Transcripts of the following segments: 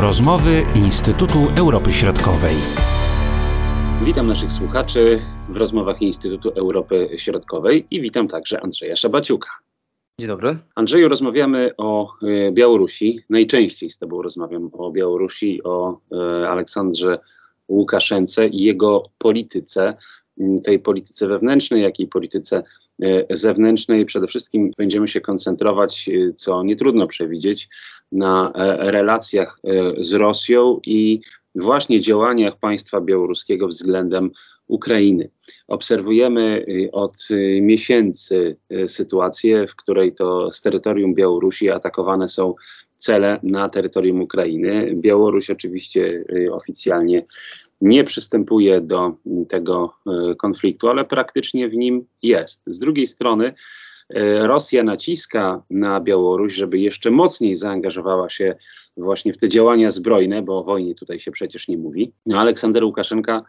Rozmowy Instytutu Europy Środkowej. Witam naszych słuchaczy w rozmowach Instytutu Europy Środkowej i witam także Andrzeja Szabaciuka. Dzień dobry. Andrzeju, rozmawiamy o e, Białorusi. Najczęściej z Tobą rozmawiam o Białorusi, o e, Aleksandrze Łukaszence i jego polityce, tej polityce wewnętrznej, jak i polityce e, zewnętrznej. Przede wszystkim będziemy się koncentrować, co nie trudno przewidzieć, na relacjach z Rosją i właśnie działaniach państwa białoruskiego względem Ukrainy. Obserwujemy y, od y, miesięcy y, sytuację, w której to z terytorium Białorusi atakowane są cele na terytorium Ukrainy. Białoruś oczywiście oficjalnie nie przystępuje do tego konfliktu, ale praktycznie w nim jest. Z drugiej strony, Rosja naciska na Białoruś, żeby jeszcze mocniej zaangażowała się właśnie w te działania zbrojne, bo o wojnie tutaj się przecież nie mówi. No, Aleksander Łukaszenka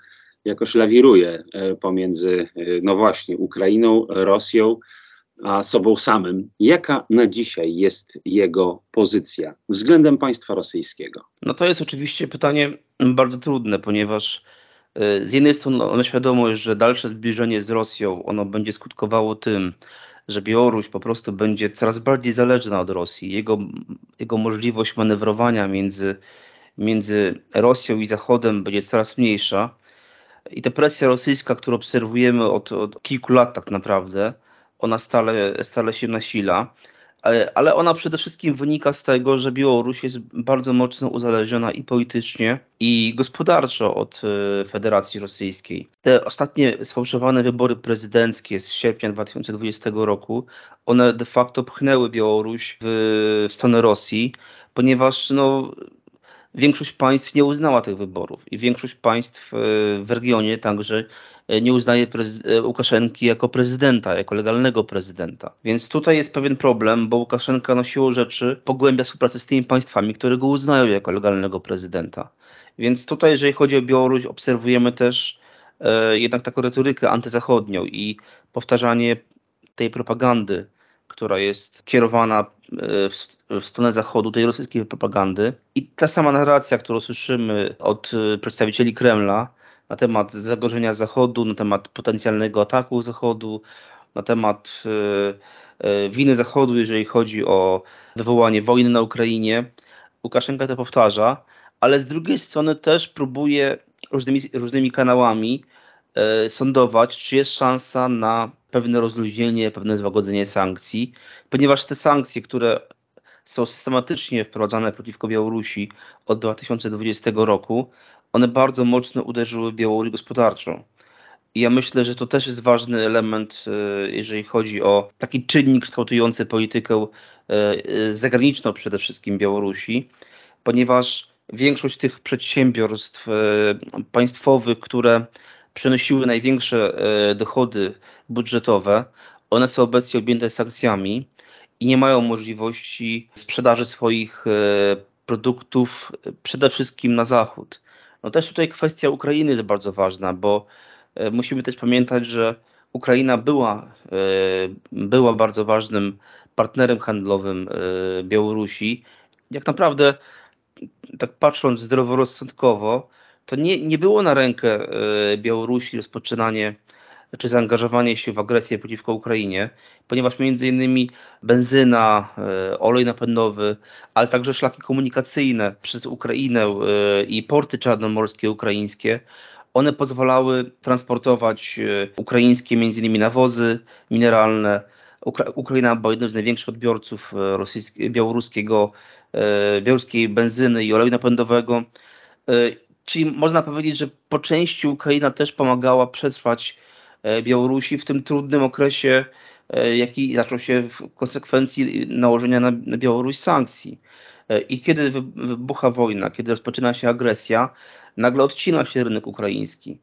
jakoś lawiruje e, pomiędzy, e, no właśnie, Ukrainą, Rosją, a sobą samym. Jaka na dzisiaj jest jego pozycja względem państwa rosyjskiego? No to jest oczywiście pytanie bardzo trudne, ponieważ e, z jednej strony mamy świadomość, że dalsze zbliżenie z Rosją, ono będzie skutkowało tym, że Białoruś po prostu będzie coraz bardziej zależna od Rosji. Jego, jego możliwość manewrowania między, między Rosją i Zachodem będzie coraz mniejsza. I ta presja rosyjska, którą obserwujemy od, od kilku lat tak naprawdę, ona stale, stale się nasila ale ona przede wszystkim wynika z tego, że Białoruś jest bardzo mocno uzależniona i politycznie, i gospodarczo od e, Federacji Rosyjskiej. Te ostatnie sfałszowane wybory prezydenckie z sierpnia 2020 roku, one de facto pchnęły Białoruś w, stronę Rosji, ponieważ no, większość państw nie uznała tych wyborów i większość państw e, w regionie także e, nie uznaje e, Łukaszenki jako prezydenta, jako legalnego prezydenta. Więc tutaj jest pewien problem, bo Łukaszenka no siłą rzeczy pogłębia współpracę z tymi państwami, które go uznają jako legalnego prezydenta. Więc tutaj, jeżeli chodzi o Białoruś, obserwujemy też e, jednak taką retorykę antyzachodnią i powtarzanie tej propagandy, która jest kierowana e, w, w stronę zachodu, tej rosyjskiej propagandy. I ta sama narracja, którą słyszymy od e, przedstawicieli Kremla na temat zagrożenia Zachodu, na temat potencjalnego ataku Zachodu, na temat e, winy Zachodu, jeżeli chodzi o wywołanie wojny na Ukrainie. Łukaszenka to powtarza, ale z drugiej strony też próbuje różnymi, różnymi kanałami sądować, czy jest szansa na pewne rozluźnienie, pewne złagodzenie sankcji, ponieważ te sankcje, które są systematycznie wprowadzane przeciwko Białorusi od 2020 roku, one bardzo mocno uderzyły Białoruś gospodarczo. I ja myślę, że to też jest ważny element, e, jeżeli chodzi o taki czynnik kształtujący politykę e, zagraniczną przede wszystkim Białorusi, ponieważ większość tych przedsiębiorstw e, państwowych, które przynosiły największe e, dochody budżetowe, one są obecnie objęte sankcjami i nie mają możliwości sprzedaży swoich e, produktów e, przede wszystkim na zachód. No też tutaj kwestia Ukrainy jest bardzo ważna, bo musimy też pamiętać, że Ukraina była, była bardzo ważnym partnerem handlowym Białorusi. Jak naprawdę, tak patrząc zdroworozsądkowo, to nie, nie było na rękę e, Białorusi rozpoczynanie czy zaangażowanie się w agresję przeciwko Ukrainie, ponieważ między innymi benzyna, e, olej napędowy, ale także szlaki komunikacyjne przez Ukrainę e, i porty czarnomorskie ukraińskie, one pozwalały transportować ukraińskie między innymi nawozy mineralne. Ukra Ukraina była jednym z największych odbiorców białoruskiego, białoruskiej benzyny i oleju napędowego Czyli można powiedzieć, że po części Ukraina też pomagała przetrwać e, Białorusi w tym trudnym okresie, e, jaki zaczął się w konsekwencji nałożenia na, Białoruś sankcji. E, I kiedy wybucha wojna, kiedy rozpoczyna się agresja, nagle odcina się rynek ukraiński.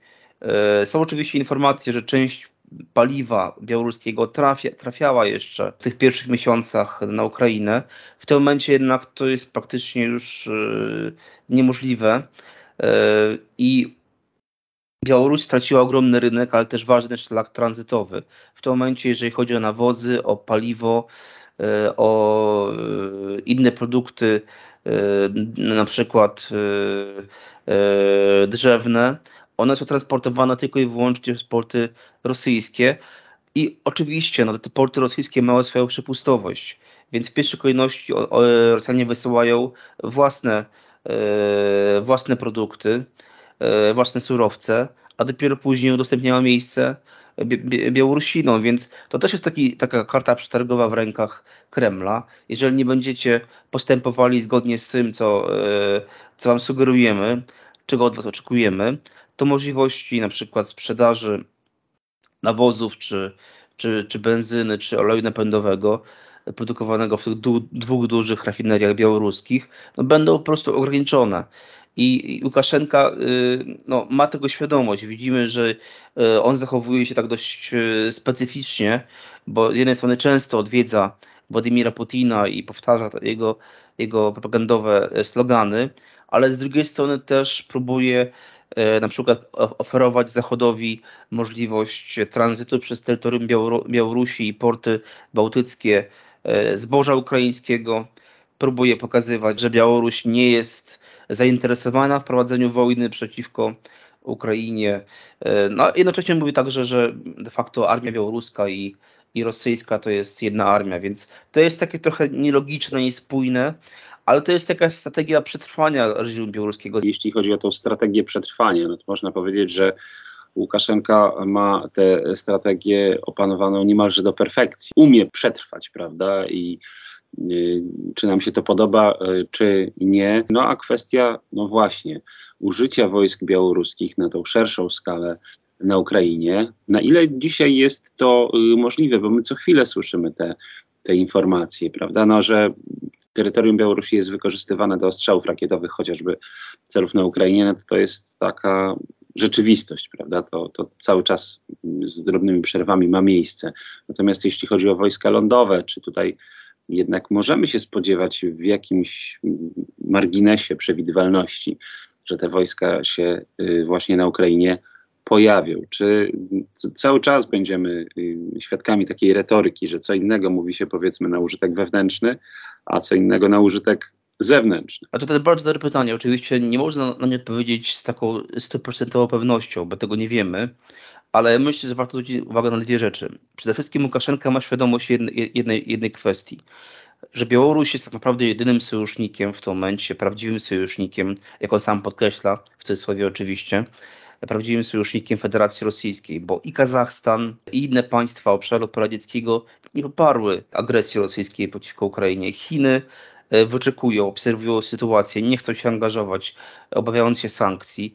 Są oczywiście informacje, że część paliwa białoruskiego trafia, trafiała jeszcze w tych pierwszych miesiącach na Ukrainę. W tym momencie jednak to jest praktycznie już niemożliwe. I Białoruś straciła ogromny rynek, ale też ważny szlak tranzytowy. W tym momencie, jeżeli chodzi o nawozy, o paliwo, e, o e, inne produkty na przykład drzewne, one są transportowane tylko i wyłącznie przez porty rosyjskie. I oczywiście no, te porty rosyjskie mają swoją przepustowość, więc w pierwszej kolejności Rosjanie wysyłają własne, własne produkty, własne surowce, a dopiero później udostępniają miejsce Białorusinom, więc to też jest taki, taka karta przetargowa w rękach Kremla. Jeżeli nie będziecie postępowali zgodnie z tym, co, e, co wam sugerujemy, czego od was oczekujemy, to możliwości na przykład sprzedaży nawozów, czy, czy, czy benzyny, czy oleju napędowego produkowanego w tych dwóch dużych rafineriach białoruskich, no będą po prostu ograniczone. I Łukaszenka y, no, ma tego świadomość. Widzimy, że y, on zachowuje się tak dość y, specyficznie, bo z jednej strony często odwiedza Władimira Putina i powtarza jego, jego propagandowe slogany, ale z drugiej strony też próbuje na przykład oferować Zachodowi możliwość tranzytu przez terytorium Białorusi i porty bałtyckie zboża ukraińskiego. Próbuje pokazywać, że Białoruś nie jest zainteresowana w prowadzeniu wojny przeciwko Ukrainie. E, no, jednocześnie mówi także, że de facto armia białoruska i, i rosyjska to jest jedna armia, więc to jest takie trochę nielogiczne, niespójne, ale to jest taka strategia przetrwania reżimu białoruskiego. Jeśli chodzi o tą strategię przetrwania, no to można powiedzieć, że Łukaszenka ma tę strategię opanowaną niemalże do perfekcji. Umie przetrwać, prawda? I czy nam się to podoba, y, czy nie. No a kwestia, no właśnie, użycia wojsk białoruskich na tą szerszą skalę na Ukrainie, na ile dzisiaj jest to y, możliwe, bo my co chwilę słyszymy te, te informacje, prawda, no, że terytorium Białorusi jest wykorzystywane do ostrzałów rakietowych, chociażby celów na Ukrainie, no to, to jest taka rzeczywistość, prawda? To, to cały czas z drobnymi przerwami ma miejsce. Natomiast jeśli chodzi o wojska lądowe, czy tutaj jednak możemy się spodziewać w jakimś marginesie przewidywalności, że te wojska się y, właśnie na Ukrainie pojawią. Czy cały czas będziemy y, świadkami takiej retoryki, że co innego mówi się powiedzmy na użytek wewnętrzny, a co innego na użytek zewnętrzny? A to jest bardzo dobre pytanie. Oczywiście nie można na nie odpowiedzieć z taką stuprocentową pewnością, bo tego nie wiemy, ale myślę, że warto zwrócić uwagę na dwie rzeczy. Przede wszystkim Łukaszenka ma świadomość jednej, jednej, jednej kwestii, że Białoruś jest tak naprawdę jedynym sojusznikiem w tym momencie, prawdziwym sojusznikiem, jak on sam podkreśla, w cudzysłowie oczywiście, prawdziwym sojusznikiem Federacji Rosyjskiej, bo i Kazachstan, i inne państwa obszaru poradzieckiego nie poparły agresji rosyjskiej przeciwko Ukrainie. Chiny e, wyczekują, obserwują sytuację, nie chcą się angażować, obawiając się sankcji.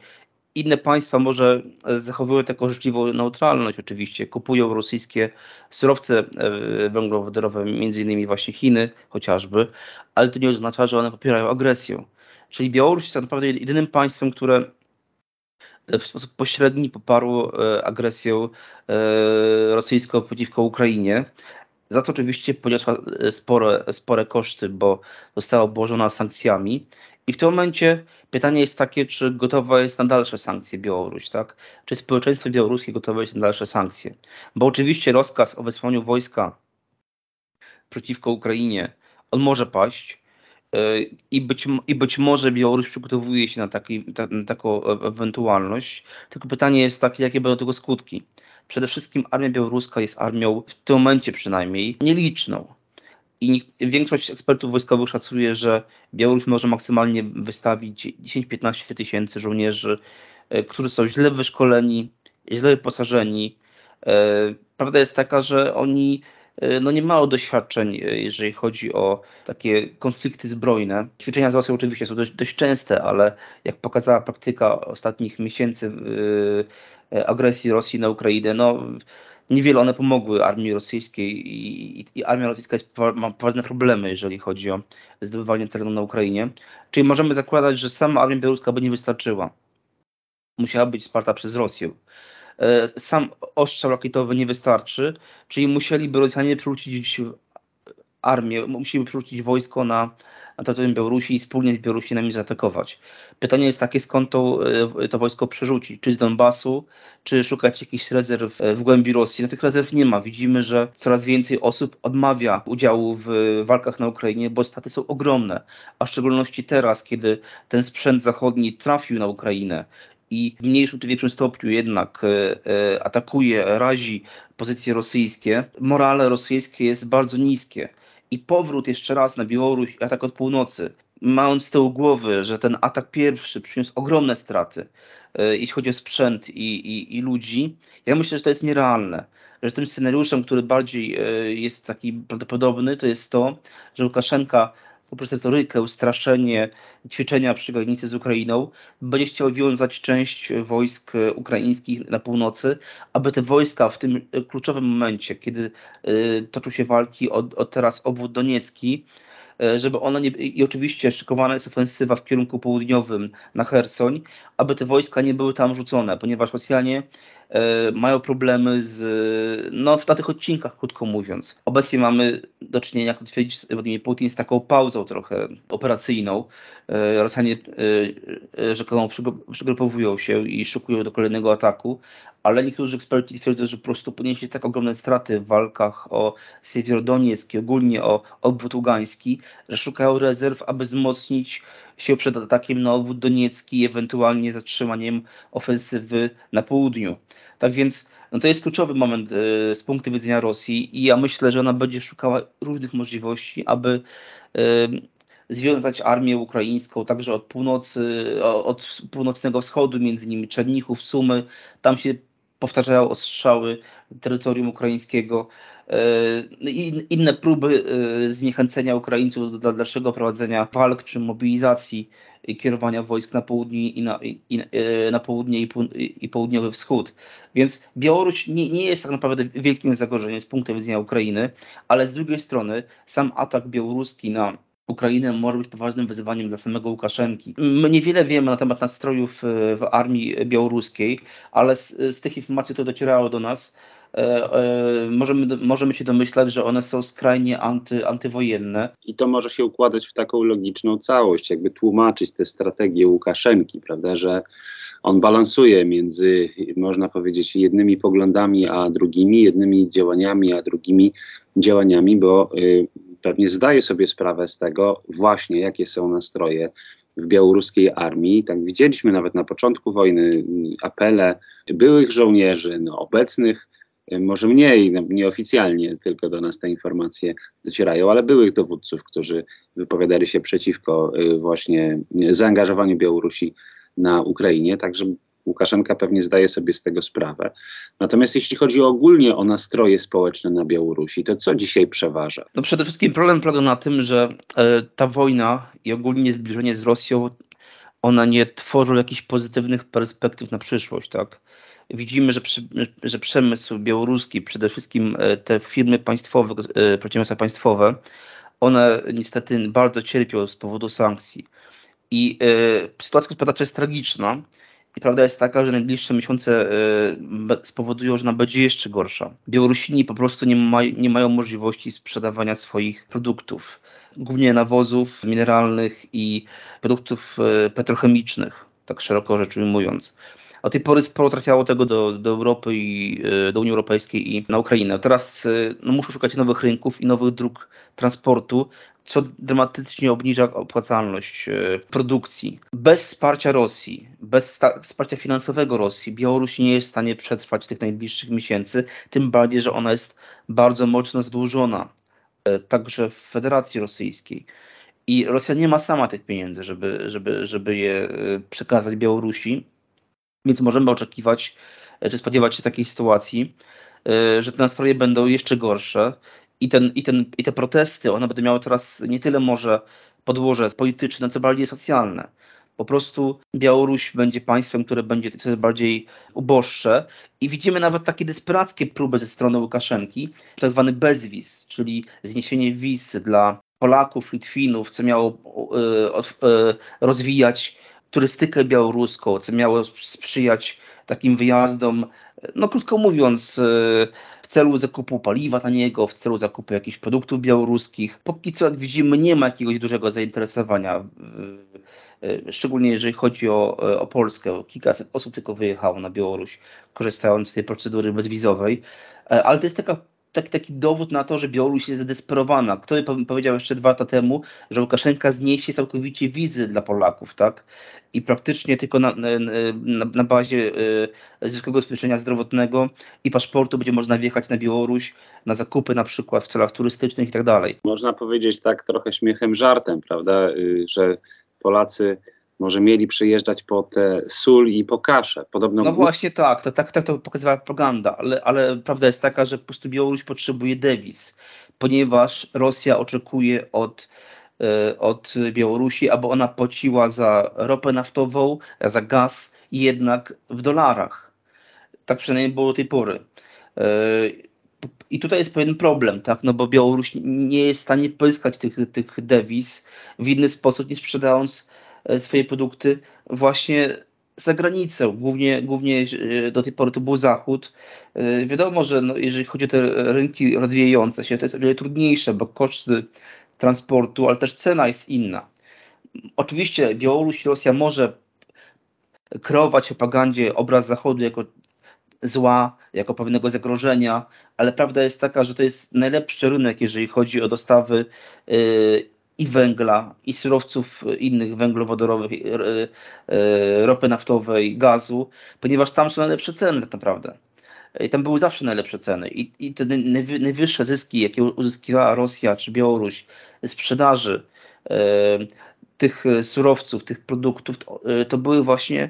Inne państwa może zachowują taką życzliwą neutralność oczywiście, kupują rosyjskie surowce e, węglowodorowe, między innymi właśnie Chiny chociażby, ale to nie oznacza, że one popierają agresję. Czyli Białoruś jest tak naprawdę jedynym państwem, które w sposób pośredni poparło e, agresję e, rosyjską przeciwko Ukrainie. Za to oczywiście poniosła spore, spore koszty, bo została obłożona sankcjami i w tym momencie pytanie jest takie, czy gotowa jest na dalsze sankcje Białoruś, tak? Czy społeczeństwo białoruskie gotowe jest na dalsze sankcje? Bo oczywiście rozkaz o wysłaniu wojska przeciwko Ukrainie, on może paść yy, i być, i być może Białoruś przygotowuje się na, taki, ta, na taką ewentualność. Tylko pytanie jest takie, jakie będą tego skutki. Przede wszystkim armia białoruska jest armią, w tym momencie przynajmniej, nieliczną. I większość ekspertów wojskowych szacuje, że Białoruś może maksymalnie wystawić 10-15 tysięcy żołnierzy, e, którzy są źle wyszkoleni, źle wyposażeni. E, prawda jest taka, że oni e, no nie mają doświadczeń, jeżeli chodzi o takie konflikty zbrojne. Ćwiczenia z Rosją oczywiście są dość, dość częste, ale jak pokazała praktyka ostatnich miesięcy agresji Rosji na Ukrainę, no niewiele one pomogły armii rosyjskiej i, i, armia rosyjska jest, ma poważne problemy, jeżeli chodzi o zdobywanie terenu na Ukrainie. Czyli możemy zakładać, że sama armia białoruska by nie wystarczyła. Musiała być wsparta przez Rosję. E, sam ostrzał rakietowy nie wystarczy, czyli musieliby Rosjanie przerzucić armię, musieliby przerzucić wojsko na, na terytorium Białorusi i wspólnie z Białorusinami zaatakować. Pytanie jest takie, skąd to, e, to wojsko przerzucić? Czy z Donbasu, czy szukać jakichś rezerw w głębi Rosji? No tych rezerw nie ma. Widzimy, że coraz więcej osób odmawia udziału w walkach na Ukrainie, bo straty są ogromne, a w szczególności teraz, kiedy ten sprzęt zachodni trafił na Ukrainę i w mniejszym czy większym stopniu jednak e, atakuje, razi pozycje rosyjskie, morale rosyjskie jest bardzo niskie. I powrót jeszcze raz na Białoruś, atak od północy, mając z tyłu głowy, że ten atak pierwszy przyniósł ogromne straty, e, jeśli chodzi o sprzęt i, i, i ludzi, ja myślę, że to jest nierealne. Że tym scenariuszem, który bardziej e, jest taki prawdopodobny, to jest to, że Łukaszenka poprzez retorykę, straszenie, ćwiczenia przy granicy z Ukrainą, będzie chciał wiązać część wojsk ukraińskich na północy, aby te wojska w tym kluczowym momencie, kiedy y, toczą się walki od teraz obwód doniecki, y, żeby one nie, i oczywiście szykowana jest ofensywa w kierunku południowym na Hersoń, aby te wojska nie były tam rzucone, ponieważ Rosjanie mają problemy z, no na tych odcinkach, krótko mówiąc. Obecnie mamy do czynienia, jak twierdzi Władimir Putin, z taką pauzą trochę operacyjną. E, Rosjanie e, rzekomo przygrupowują się i szukują do kolejnego ataku, ale niektórzy eksperci twierdzą, że po prostu ponieśli tak ogromne straty w walkach o Siewierodonieck ogólnie o obwód Ługański, że szukają rezerw, aby wzmocnić się przed atakiem na obwód Doniecki i ewentualnie zatrzymaniem ofensywy na południu. Tak więc no to jest kluczowy moment y, z punktu widzenia Rosji i ja myślę, że ona będzie szukała różnych możliwości, aby y, związać armię ukraińską także od północy, od północnego wschodu, między innymi Czernichów, Sumy. Tam się powtarzają ostrzały terytorium ukraińskiego. E, inne próby e, zniechęcenia Ukraińców do dalszego prowadzenia walk czy mobilizacji i kierowania wojsk na południe i na, i, e, na południe i, i, południowy wschód. Więc Białoruś nie, nie jest tak naprawdę wielkim zagrożeniem z punktu widzenia Ukrainy, ale z drugiej strony sam atak białoruski na Ukrainę może być poważnym wyzwaniem dla samego Łukaszenki. My niewiele wiemy na temat nastrojów w armii białoruskiej, ale z, z tych informacji, które docierały do nas, E, e, możemy, możemy się domyślać, że one są skrajnie anty, antywojenne. I to może się układać w taką logiczną całość, jakby tłumaczyć te strategie Łukaszenki, prawda, że on balansuje między, można powiedzieć, jednymi poglądami a drugimi, jednymi działaniami a drugimi działaniami, bo y, pewnie zdaje sobie sprawę z tego właśnie, jakie są nastroje w białoruskiej armii. Tak widzieliśmy nawet na początku wojny y, apele byłych żołnierzy, no, obecnych może mniej, no, nieoficjalnie tylko do nas te informacje docierają, ale byłych dowódców, którzy wypowiadali się przeciwko y, właśnie zaangażowaniu Białorusi na Ukrainie, także Łukaszenka pewnie zdaje sobie z tego sprawę. Natomiast jeśli chodzi ogólnie o nastroje społeczne na Białorusi, to co dzisiaj przeważa? No przede wszystkim problem polega na tym, że e, ta wojna i ogólnie zbliżenie z Rosją, ona nie tworzy jakichś pozytywnych perspektyw na przyszłość, tak? widzimy, że, że przemysł białoruski, przede wszystkim e, te firmy państwowe, e, przedsiębiorstwa państwowe, one niestety bardzo cierpią z powodu sankcji. I sytuacja gospodarcza jest tragiczna. I prawda jest taka, że najbliższe miesiące y, spowodują, że ona będzie jeszcze gorsza. Białorusini po prostu nie, ma, nie mają możliwości sprzedawania swoich produktów, głównie nawozów mineralnych i produktów y, petrochemicznych, tak szeroko rzecz ujmując. Do tej pory sporo trafiało tego do, do Europy i e, do Unii Europejskiej i na Ukrainę. Teraz e, no, muszą szukać nowych rynków i nowych dróg transportu, co dramatycznie obniża opłacalność e, produkcji. Bez wsparcia Rosji, bez wsparcia finansowego Rosji, Białoruś nie jest w stanie przetrwać tych najbliższych miesięcy, tym bardziej, że ona jest bardzo mocno zadłużona, także w Federacji Rosyjskiej. I Rosja nie ma sama tych pieniędzy, żeby, żeby, żeby je przekazać Białorusi. Więc możemy oczekiwać, e, czy spodziewać się takiej sytuacji, e, że te nastroje będą jeszcze gorsze i, ten, i, ten, i te protesty, one będą miały teraz nie tyle może podłoże polityczne, co bardziej socjalne. Po prostu Białoruś będzie państwem, które będzie coraz bardziej uboższe i widzimy nawet takie desperackie próby ze strony Łukaszenki, tak zwany bezwiz, czyli zniesienie wiz dla Polaków, Litwinów, co miało y, y, rozwijać turystykę białoruską, co miało sprzyjać takim wyjazdom, no krótko mówiąc, e, w celu zakupu paliwa taniego, w celu zakupu jakichś produktów białoruskich. Póki co, jak widzimy, nie ma jakiegoś dużego zainteresowania, y, szczególnie jeżeli chodzi o, o Polskę. Kilkaset osób tylko wyjechało na Białoruś, korzystając z tej procedury bezwizowej, E, ale to jest taka taki, taki dowód na to, że Białoruś jest zdesperowana. Kto powiedział jeszcze dwa lata temu, że Łukaszenka zniesie całkowicie wizy dla Polaków, tak? I praktycznie tylko na, na, na bazie y, zwykłego ubezpieczenia zdrowotnego i paszportu będzie można wjechać na Białoruś na zakupy na przykład w celach turystycznych i tak dalej. Można powiedzieć tak trochę śmiechem, żartem, prawda, y, że Polacy może mieli przyjeżdżać po tę sól i po kaszę. Podobno no właśnie tak, to, tak, tak to pokazywała propaganda, ale, ale prawda jest taka, że po prostu Białoruś potrzebuje dewiz, ponieważ Rosja oczekuje od, e, od Białorusi, aby ona płaciła za ropę naftową, za gaz jednak w dolarach. Tak przynajmniej było do tej pory. E, I tutaj jest pewien problem, tak? no bo Białoruś nie jest w stanie pozyskać tych, tych dewiz w inny sposób, nie sprzedając swoje produkty właśnie za granicę, głównie, głównie e, do tej pory to był Zachód. E, wiadomo, że no, jeżeli chodzi o te rynki rozwijające się, to jest o wiele trudniejsze, bo koszty transportu, ale też cena jest inna. Oczywiście Białoruś i Rosja może kreować propagandzie obraz Zachodu jako zła, jako pewnego zagrożenia, ale prawda jest taka, że to jest najlepszy rynek, jeżeli chodzi o dostawy i węgla, i surowców innych węglowodorowych, e, e, ropy naftowej, gazu, ponieważ tam są najlepsze ceny tak naprawdę. I tam były zawsze najlepsze ceny. I, i te najwyższe zyski, jakie uzyskiwała Rosja czy Białoruś sprzedaży e, tych surowców, tych produktów, to były właśnie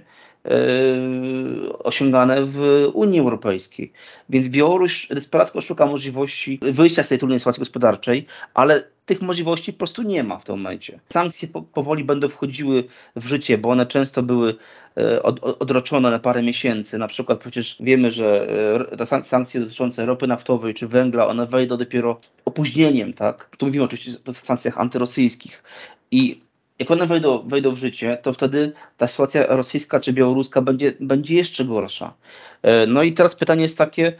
osiągane w Unii Europejskiej. Więc Białoruś desperacko szuka możliwości wyjścia z tej trudnej sytuacji gospodarczej, ale tych możliwości po prostu nie ma w tym momencie. Sankcje po, powoli będą wchodziły w życie, bo one często były e, od, odroczone na parę miesięcy. Na przykład przecież wiemy, że e, te sankcje dotyczące ropy naftowej czy węgla, one wejdą dopiero opóźnieniem, tak? Tu mówimy oczywiście o sankcjach antyrosyjskich. I jak one wejdą, wejdą w życie, to wtedy ta sytuacja rosyjska czy białoruska będzie, będzie jeszcze gorsza. E, no i teraz pytanie jest takie,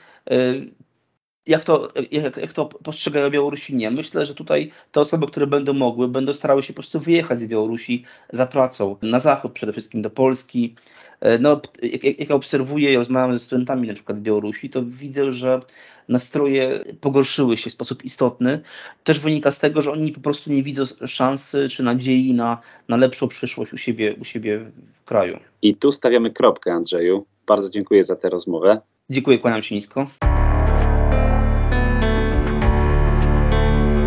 jak to, jak, jak to postrzegają Białorusini? Myślę, że tutaj te osoby, które będą mogły, będą starały się po prostu wyjechać z Białorusi za pracą na zachód, przede wszystkim do Polski. E, no, jak, jak obserwuję i rozmawiam ze studentami na przykład z Białorusi, to widzę, że nastroje pogorszyły się w sposób istotny. Też wynika z tego, że oni po prostu nie widzą szansy czy nadziei na, na lepszą przyszłość u siebie, u siebie w kraju. I tu stawiamy kropkę, Andrzeju. Bardzo dziękuję za tę rozmowę. Dziękuję, kłaniam się nisko.